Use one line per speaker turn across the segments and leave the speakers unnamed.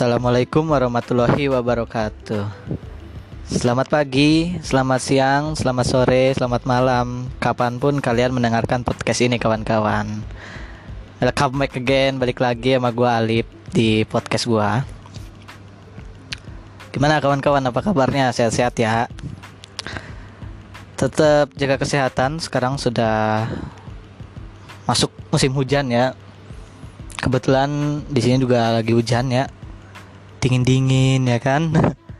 Assalamualaikum warahmatullahi wabarakatuh. Selamat pagi, selamat siang, selamat sore, selamat malam, kapan pun kalian mendengarkan podcast ini kawan-kawan. Welcome back again, balik lagi sama gua Alip di podcast gua. Gimana kawan-kawan, apa kabarnya? Sehat-sehat ya? Tetap jaga kesehatan. Sekarang sudah masuk musim hujan ya. Kebetulan di sini juga lagi hujan ya dingin-dingin ya kan?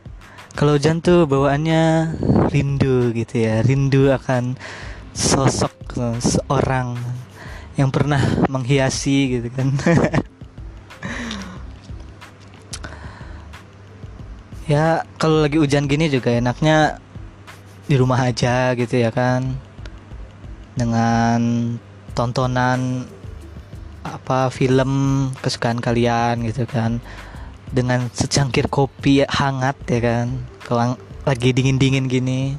Kalau hujan tuh bawaannya rindu gitu ya. Rindu akan sosok seorang yang pernah menghiasi gitu kan. Ya kalau lagi hujan gini juga enaknya di rumah aja gitu ya kan. Dengan tontonan apa film kesukaan kalian gitu kan dengan secangkir kopi hangat ya kan? Kalau lagi dingin-dingin gini.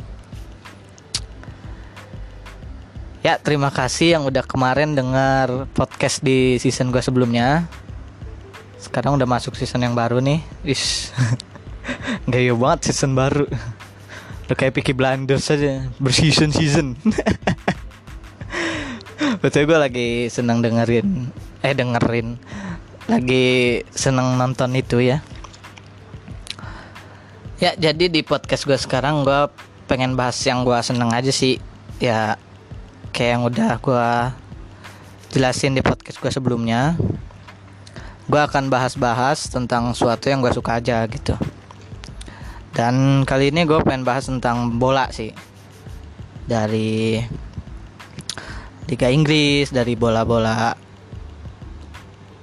Ya terima kasih yang udah kemarin dengar podcast di season gue sebelumnya. Sekarang udah masuk season yang baru nih. Is gaya banget season baru. Udah kayak Peaky Blinders saja berseason season betul gue lagi senang dengerin eh dengerin lagi seneng nonton itu ya. Ya jadi di podcast gue sekarang gue pengen bahas yang gue seneng aja sih. Ya kayak yang udah gue jelasin di podcast gue sebelumnya. Gue akan bahas-bahas tentang suatu yang gue suka aja gitu. Dan kali ini gue pengen bahas tentang bola sih. Dari Liga Inggris dari bola-bola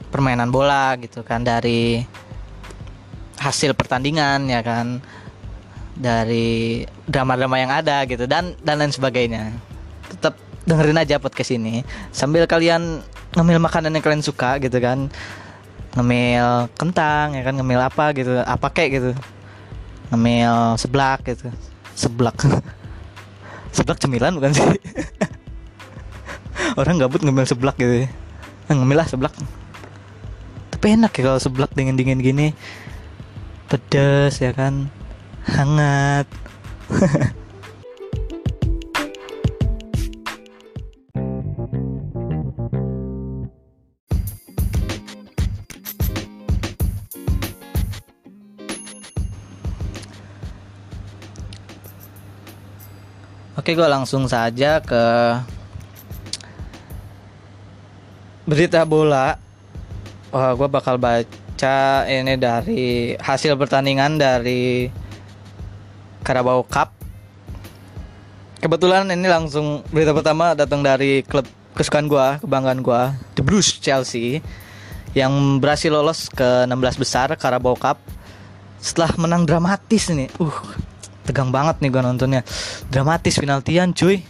permainan bola gitu kan dari hasil pertandingan ya kan dari drama-drama yang ada gitu dan dan lain sebagainya. Tetap dengerin aja podcast ini sambil kalian ngemil makanan yang kalian suka gitu kan. Ngemil kentang ya kan ngemil apa gitu apa kayak gitu. Ngemil seblak gitu. Seblak. Seblak cemilan bukan sih? Orang gabut ngemil seblak gitu ya. ngemil lah seblak tapi enak ya kalau seblak dingin dingin gini. Pedas ya kan? Hangat. Oke, gue langsung saja ke berita bola Wah, gue bakal baca ini dari hasil pertandingan dari Carabao Cup. Kebetulan ini langsung berita pertama datang dari klub kesukaan gue, kebanggaan gue, The Blues Chelsea, yang berhasil lolos ke 16 besar Carabao Cup setelah menang dramatis nih. Uh, tegang banget nih gue nontonnya. Dramatis penaltian, cuy.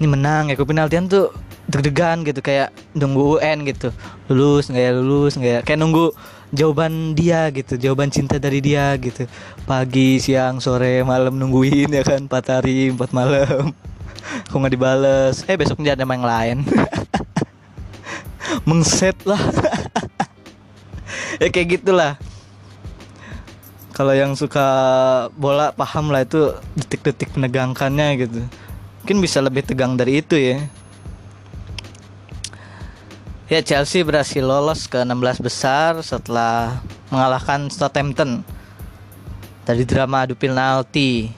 Ini menang ya, penaltian tuh deg-degan gitu kayak nunggu UN gitu. Lulus nggak ya? Lulus nggak ya? Kayak nunggu jawaban dia gitu jawaban cinta dari dia gitu. Pagi siang sore malam nungguin ya kan empat hari empat malam. Kok nggak dibales? Eh besok dia ada yang lain. Mengset lah. Ya kayak gitulah. Kalau yang suka bola paham lah itu detik-detik menegangkannya gitu. Mungkin bisa lebih tegang dari itu ya Ya Chelsea berhasil lolos ke 16 besar setelah mengalahkan Southampton dari drama adu penalti.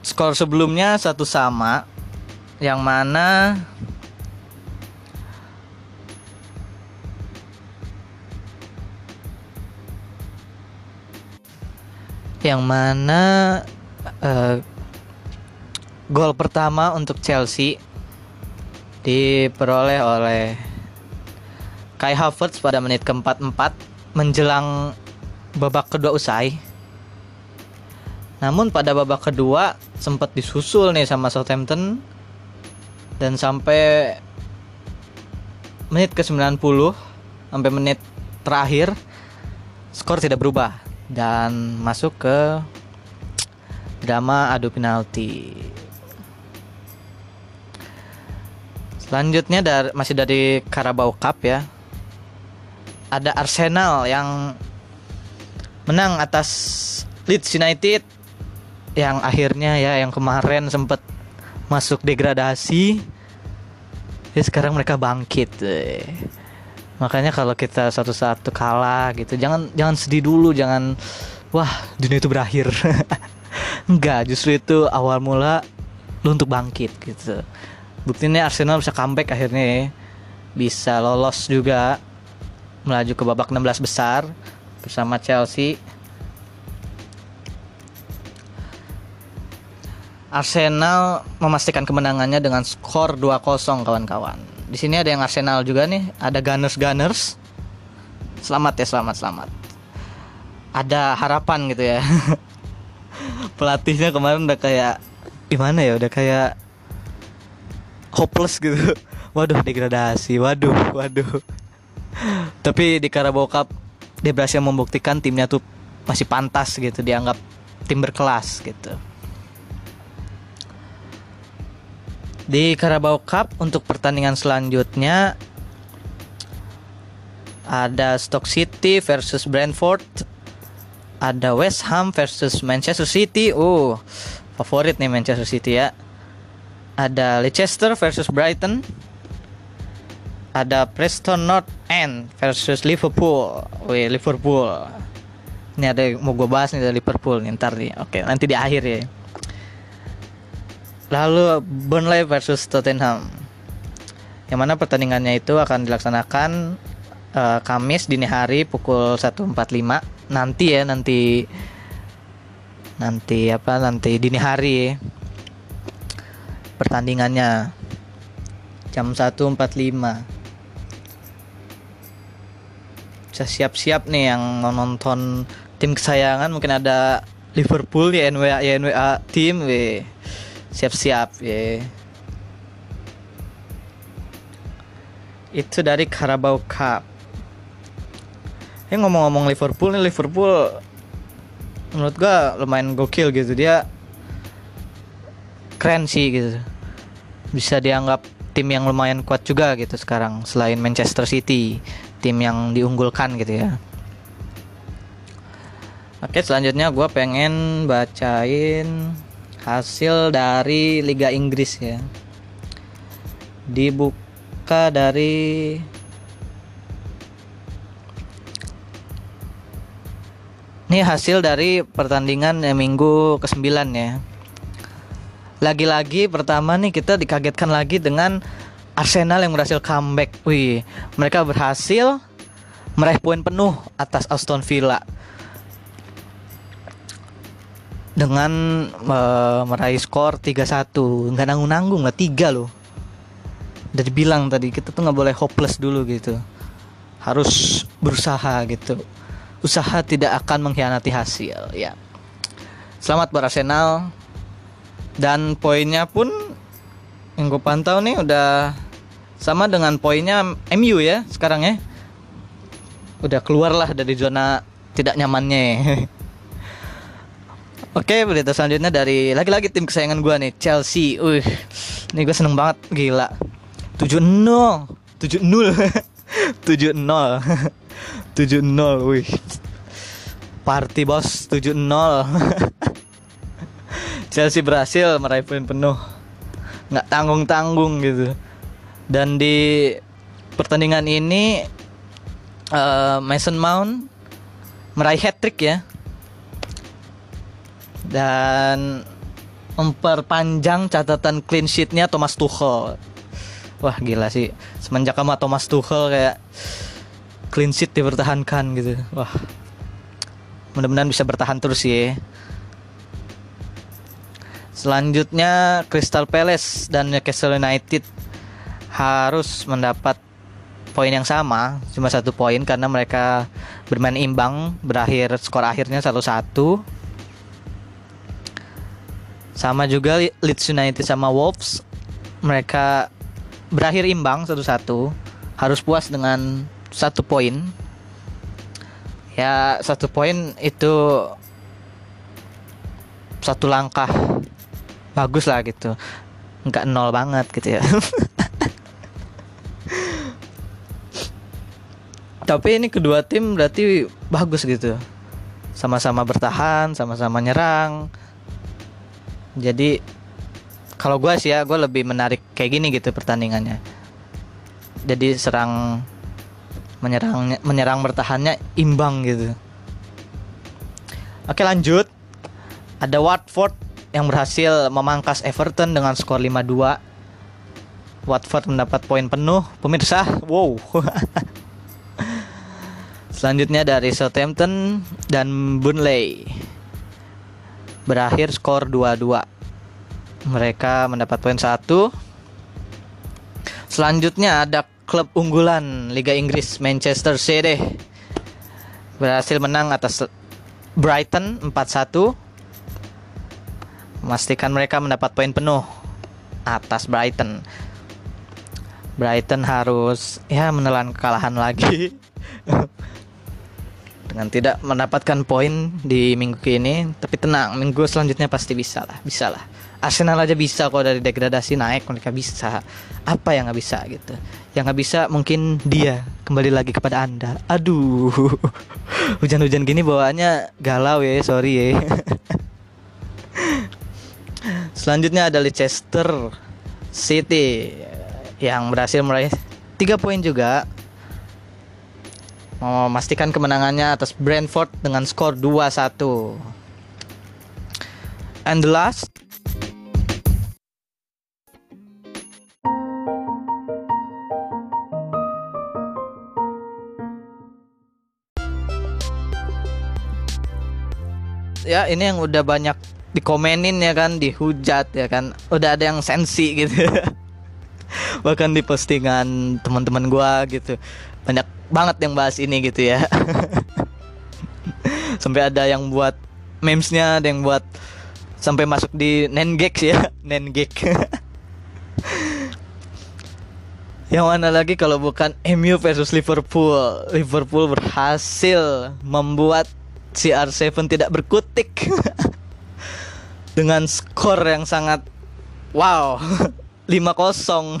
Skor sebelumnya satu sama yang mana yang mana uh, gol pertama untuk Chelsea diperoleh oleh Kai Havertz pada menit keempat-empat menjelang babak kedua usai. Namun pada babak kedua sempat disusul nih sama Southampton dan sampai menit ke-90 sampai menit terakhir skor tidak berubah dan masuk ke drama adu penalti. Selanjutnya dari masih dari Carabao Cup ya. Ada Arsenal yang menang atas Leeds United yang akhirnya ya yang kemarin sempat masuk degradasi. Ya sekarang mereka bangkit. Eh. Makanya kalau kita satu satu kalah gitu, jangan jangan sedih dulu, jangan wah dunia itu berakhir. Enggak, justru itu awal mula lu untuk bangkit gitu. Buktinya Arsenal bisa comeback akhirnya ya. Bisa lolos juga melaju ke babak 16 besar bersama Chelsea. Arsenal memastikan kemenangannya dengan skor 2-0 kawan-kawan. Di sini ada yang Arsenal juga nih, ada Gunners Gunners. Selamat ya, selamat selamat. Ada harapan gitu ya. Pelatihnya kemarin udah kayak gimana ya, udah kayak hopeless gitu. Waduh, degradasi. Waduh, waduh. Tapi di Carabao Cup dia berhasil membuktikan timnya tuh masih pantas gitu dianggap tim berkelas gitu. Di Carabao Cup untuk pertandingan selanjutnya ada Stoke City versus Brentford, ada West Ham versus Manchester City. Oh, favorit nih Manchester City ya. Ada Leicester versus Brighton. Ada Preston North End versus Liverpool. Wih, Liverpool. Ini ada mau gue bahas nih dari Liverpool nih ntar nih. Oke, nanti di akhir ya. Lalu Burnley versus Tottenham. Yang mana pertandingannya itu akan dilaksanakan uh, Kamis dini hari pukul 1.45 nanti ya nanti nanti apa nanti dini hari pertandingannya. Jam 1.45 bisa siap-siap nih yang nonton tim kesayangan. Mungkin ada Liverpool ya NWA ya NWA tim we. Siap-siap ya itu dari Carabao Cup. Ya ngomong-ngomong Liverpool nih Liverpool menurut gua lumayan gokil gitu. Dia keren sih gitu bisa dianggap tim yang lumayan kuat juga gitu sekarang selain Manchester City tim yang diunggulkan gitu ya. Oke selanjutnya gue pengen bacain hasil dari Liga Inggris ya. Dibuka dari ini hasil dari pertandingan minggu ke-9 ya lagi-lagi pertama nih kita dikagetkan lagi dengan Arsenal yang berhasil comeback. Wih, mereka berhasil meraih poin penuh atas Aston Villa. Dengan uh, meraih skor 3-1 nggak nanggung-nanggung lah tiga loh. Udah dibilang tadi kita tuh nggak boleh hopeless dulu gitu. Harus berusaha gitu. Usaha tidak akan mengkhianati hasil ya. Selamat buat Arsenal dan poinnya pun yang gue pantau nih udah sama dengan poinnya MU ya sekarang ya. Udah keluar lah dari zona tidak nyamannya. Oke berita selanjutnya dari lagi-lagi tim kesayangan gue nih Chelsea. Wih ini gue seneng banget. Gila. 7-0 7-0 7-0 7-0 wih. Party bos. 7-0 Chelsea berhasil meraih poin penuh. Nggak tanggung tanggung gitu. Dan di pertandingan ini uh, Mason Mount meraih hat trick ya. Dan memperpanjang catatan clean sheetnya Thomas Tuchel. Wah gila sih. Semenjak sama Thomas Tuchel kayak clean sheet dipertahankan gitu. Wah. Mudah-mudahan bisa bertahan terus ya selanjutnya Crystal Palace dan Newcastle United harus mendapat poin yang sama cuma satu poin karena mereka bermain imbang berakhir skor akhirnya satu-satu. Sama juga Leeds United sama Wolves mereka berakhir imbang satu-satu harus puas dengan satu poin. Ya satu poin itu satu langkah bagus lah gitu. Nggak nol banget gitu ya. Tapi ini kedua tim berarti bagus gitu. Sama-sama bertahan sama-sama nyerang. Jadi kalau gue sih ya gue lebih menarik kayak gini gitu pertandingannya. Jadi serang menyerang menyerang bertahannya imbang gitu. Oke lanjut. Ada Watford yang berhasil memangkas Everton dengan skor 5-2 Watford mendapat poin penuh. Pemirsa wow. Selanjutnya dari Southampton dan Burnley. Berakhir skor 2-2 mereka mendapat poin satu. Selanjutnya ada klub unggulan Liga Inggris Manchester City. Berhasil menang atas Brighton 4-1 memastikan mereka mendapat poin penuh atas Brighton. Brighton harus ya menelan kekalahan lagi. Dengan tidak mendapatkan poin di minggu ini tapi tenang minggu selanjutnya pasti bisa lah bisa lah. Arsenal aja bisa kok dari degradasi naik mereka bisa. Apa yang nggak bisa gitu? Yang nggak bisa mungkin dia kembali lagi kepada anda. Aduh. Hujan-hujan gini bawaannya galau ya sorry ya selanjutnya ada Leicester City yang berhasil meraih 3 poin juga memastikan kemenangannya atas Brentford dengan skor 2-1. And the last Ya, ini yang udah banyak dikomenin ya kan, dihujat ya kan. Udah ada yang sensi gitu. bahkan di postingan teman-teman gua gitu. Banyak banget yang bahas ini gitu ya. Sampai ada yang buat memesnya ada yang buat sampai masuk di Nengex ya. Nengex yang mana lagi kalau bukan MU versus Liverpool? Liverpool berhasil membuat CR7 tidak berkutik dengan skor yang sangat wow 5-0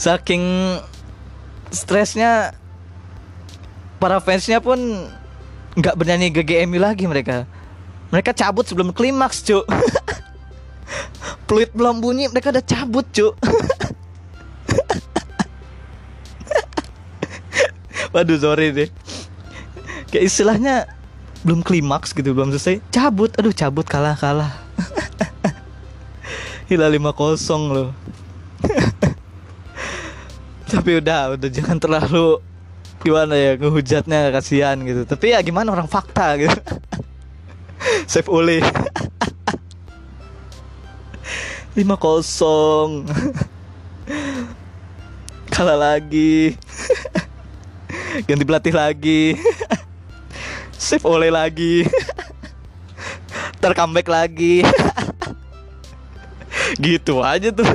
saking stresnya para fansnya pun nggak bernyanyi GGMU lagi mereka. Mereka cabut sebelum klimaks cuk. Peluit belum bunyi mereka udah cabut cuk. Waduh sorry deh. Kayak istilahnya belum klimaks gitu belum selesai cabut. Aduh cabut kalah kalah. Gila 5-0 loh. Tapi udah Udah jangan terlalu Gimana ya Ngehujatnya kasihan gitu. Tapi ya gimana orang fakta gitu. Save Ole 5-0 Kalah lagi. Ganti pelatih lagi Save Ole lagi. Tercomeback lagi. Gitu aja tuh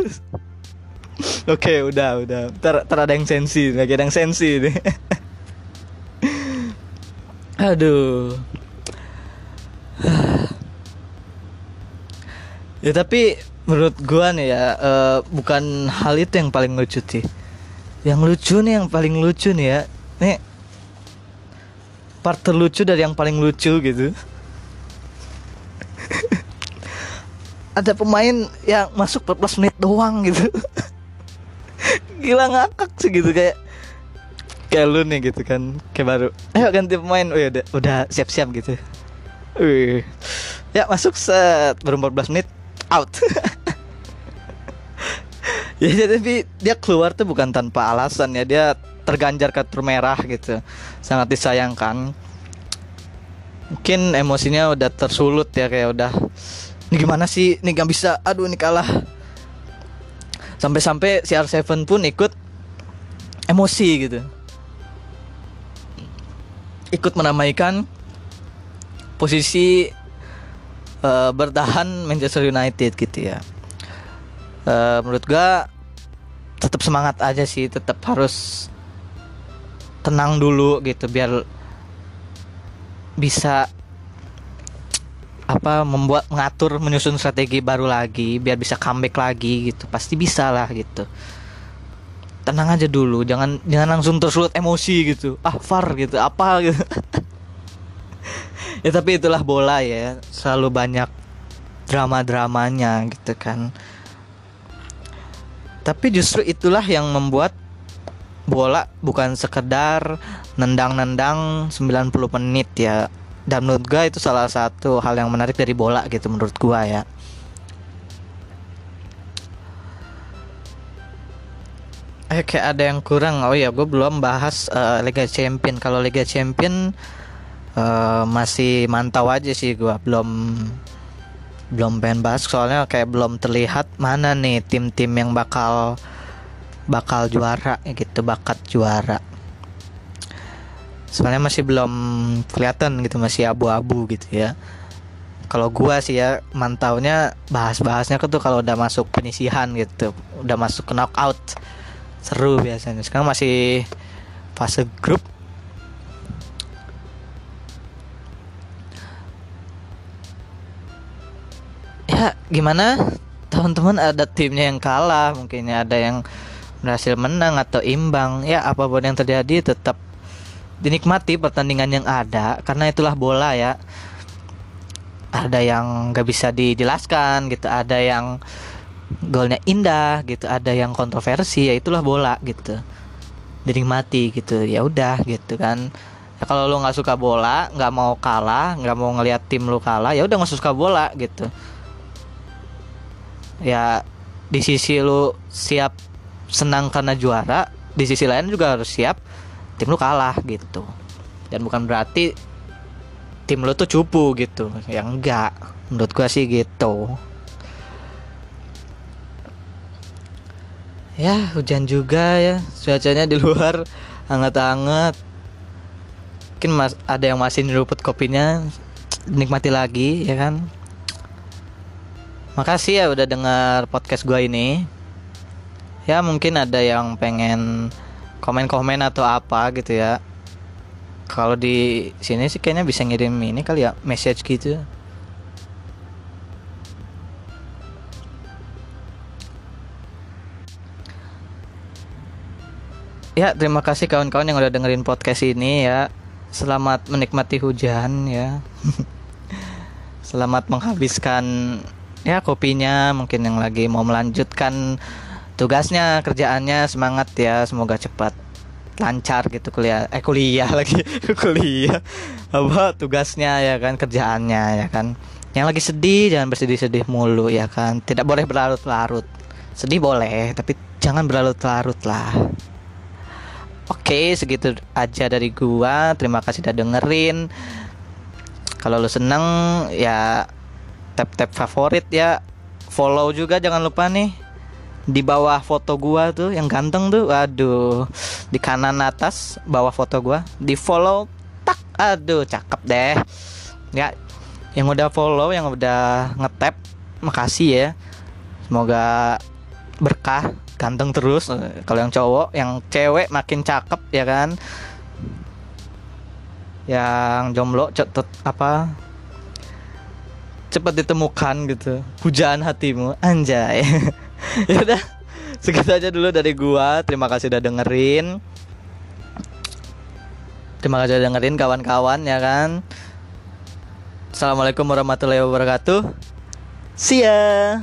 oke udah udah. Ter, ter ada yang sensi lagi ada yang sensi nih aduh. Ya tapi menurut gua nih ya uh, bukan hal itu yang paling lucu sih. Yang lucu nih yang paling lucu nih ya. Nih part terlucu dari yang paling lucu gitu. Ada pemain yang masuk 14 menit doang gitu. Gila ngakak sih gitu kayak kayak lu nih gitu kan kayak baru. Ayo ganti pemain. Oh ya udah siap-siap gitu. Wih. ya masuk set. Baru 14 menit out. Ya tapi dia keluar tuh bukan tanpa alasan ya. Dia terganjar kartu merah gitu. Sangat disayangkan. Mungkin emosinya udah tersulut ya kayak udah ini gimana sih? Ini gak bisa. Aduh ini kalah. Sampai-sampai si R7 pun ikut emosi gitu. Ikut menamaikan posisi uh, bertahan Manchester United gitu ya. Uh, menurut gua tetap semangat aja sih tetap harus tenang dulu gitu biar bisa apa membuat mengatur menyusun strategi baru lagi biar bisa comeback lagi gitu. Pasti bisa lah gitu. Tenang aja dulu jangan jangan langsung tersulut emosi gitu. Ah far gitu apa gitu. Ya tapi itulah bola ya selalu banyak drama-dramanya gitu kan. Tapi justru itulah yang membuat bola bukan sekedar nendang-nendang 90 menit ya. Dan menurut gue itu salah satu hal yang menarik dari bola gitu menurut gue ya. Eh kayak ada yang kurang. Oh ya gue belum bahas uh, Liga Champion. Kalau Liga Champion uh, masih mantau aja sih gue belum belum pengen bahas. Soalnya kayak belum terlihat mana nih tim-tim yang bakal bakal juara gitu bakat juara. Soalnya masih belum kelihatan gitu masih abu-abu gitu ya. Kalau gua sih ya mantaunya bahas-bahasnya tuh kalau udah masuk penyisihan gitu udah masuk knockout seru biasanya. Sekarang masih fase grup. Ya gimana? Teman-teman ada timnya yang kalah mungkin ada yang berhasil menang atau imbang ya apa pun yang terjadi tetap dinikmati pertandingan yang ada karena itulah bola ya. Ada yang nggak bisa dijelaskan gitu ada yang golnya indah gitu ada yang kontroversi ya itulah bola gitu. Dinikmati gitu ya udah gitu kan. Ya, kalau lu nggak suka bola nggak mau kalah nggak mau ngelihat tim lu kalah ya udah nggak suka bola gitu. Ya di sisi lu siap senang karena juara di sisi lain juga harus siap tim lu kalah gitu. Dan bukan berarti tim lu tuh cupu gitu. Yang enggak menurut gua sih gitu. Ya hujan juga ya cuacanya di luar hangat-hangat. Mungkin mas ada yang masih nyeruput kopinya nikmati lagi ya kan? Makasih ya udah dengar podcast gua ini ya mungkin ada yang pengen komen-komen atau apa gitu ya. Kalau di sini sih kayaknya bisa ngirim ini kali ya message gitu. Ya terima kasih kawan-kawan yang udah dengerin podcast ini ya. Selamat menikmati hujan ya. Selamat menghabiskan ya kopinya mungkin yang lagi mau melanjutkan tugasnya kerjaannya semangat ya semoga cepat lancar gitu kuliah eh kuliah lagi kuliah. Apa tugasnya ya kan kerjaannya ya kan. Yang lagi sedih jangan bersedih-sedih mulu ya kan. Tidak boleh berlarut-larut. Sedih boleh tapi jangan berlarut-larut lah. Oke segitu aja dari gua. Terima kasih udah dengerin. Kalau lu seneng ya tap tap favorit ya. Follow juga jangan lupa nih di bawah foto gua tuh yang ganteng tuh aduh. Di kanan atas bawah foto gua di follow tak aduh cakep deh. Ya yang udah follow yang udah ngetap makasih ya. Semoga berkah ganteng terus. Kalau yang cowok yang cewek makin cakep ya kan? Yang jomblo cepet apa? Cepat ditemukan gitu. Pujaan hatimu anjay ya udah segitu aja dulu dari gua. Terima kasih udah dengerin. Terima kasih udah dengerin kawan-kawan ya kan? Assalamualaikum warahmatullahi wabarakatuh. See ya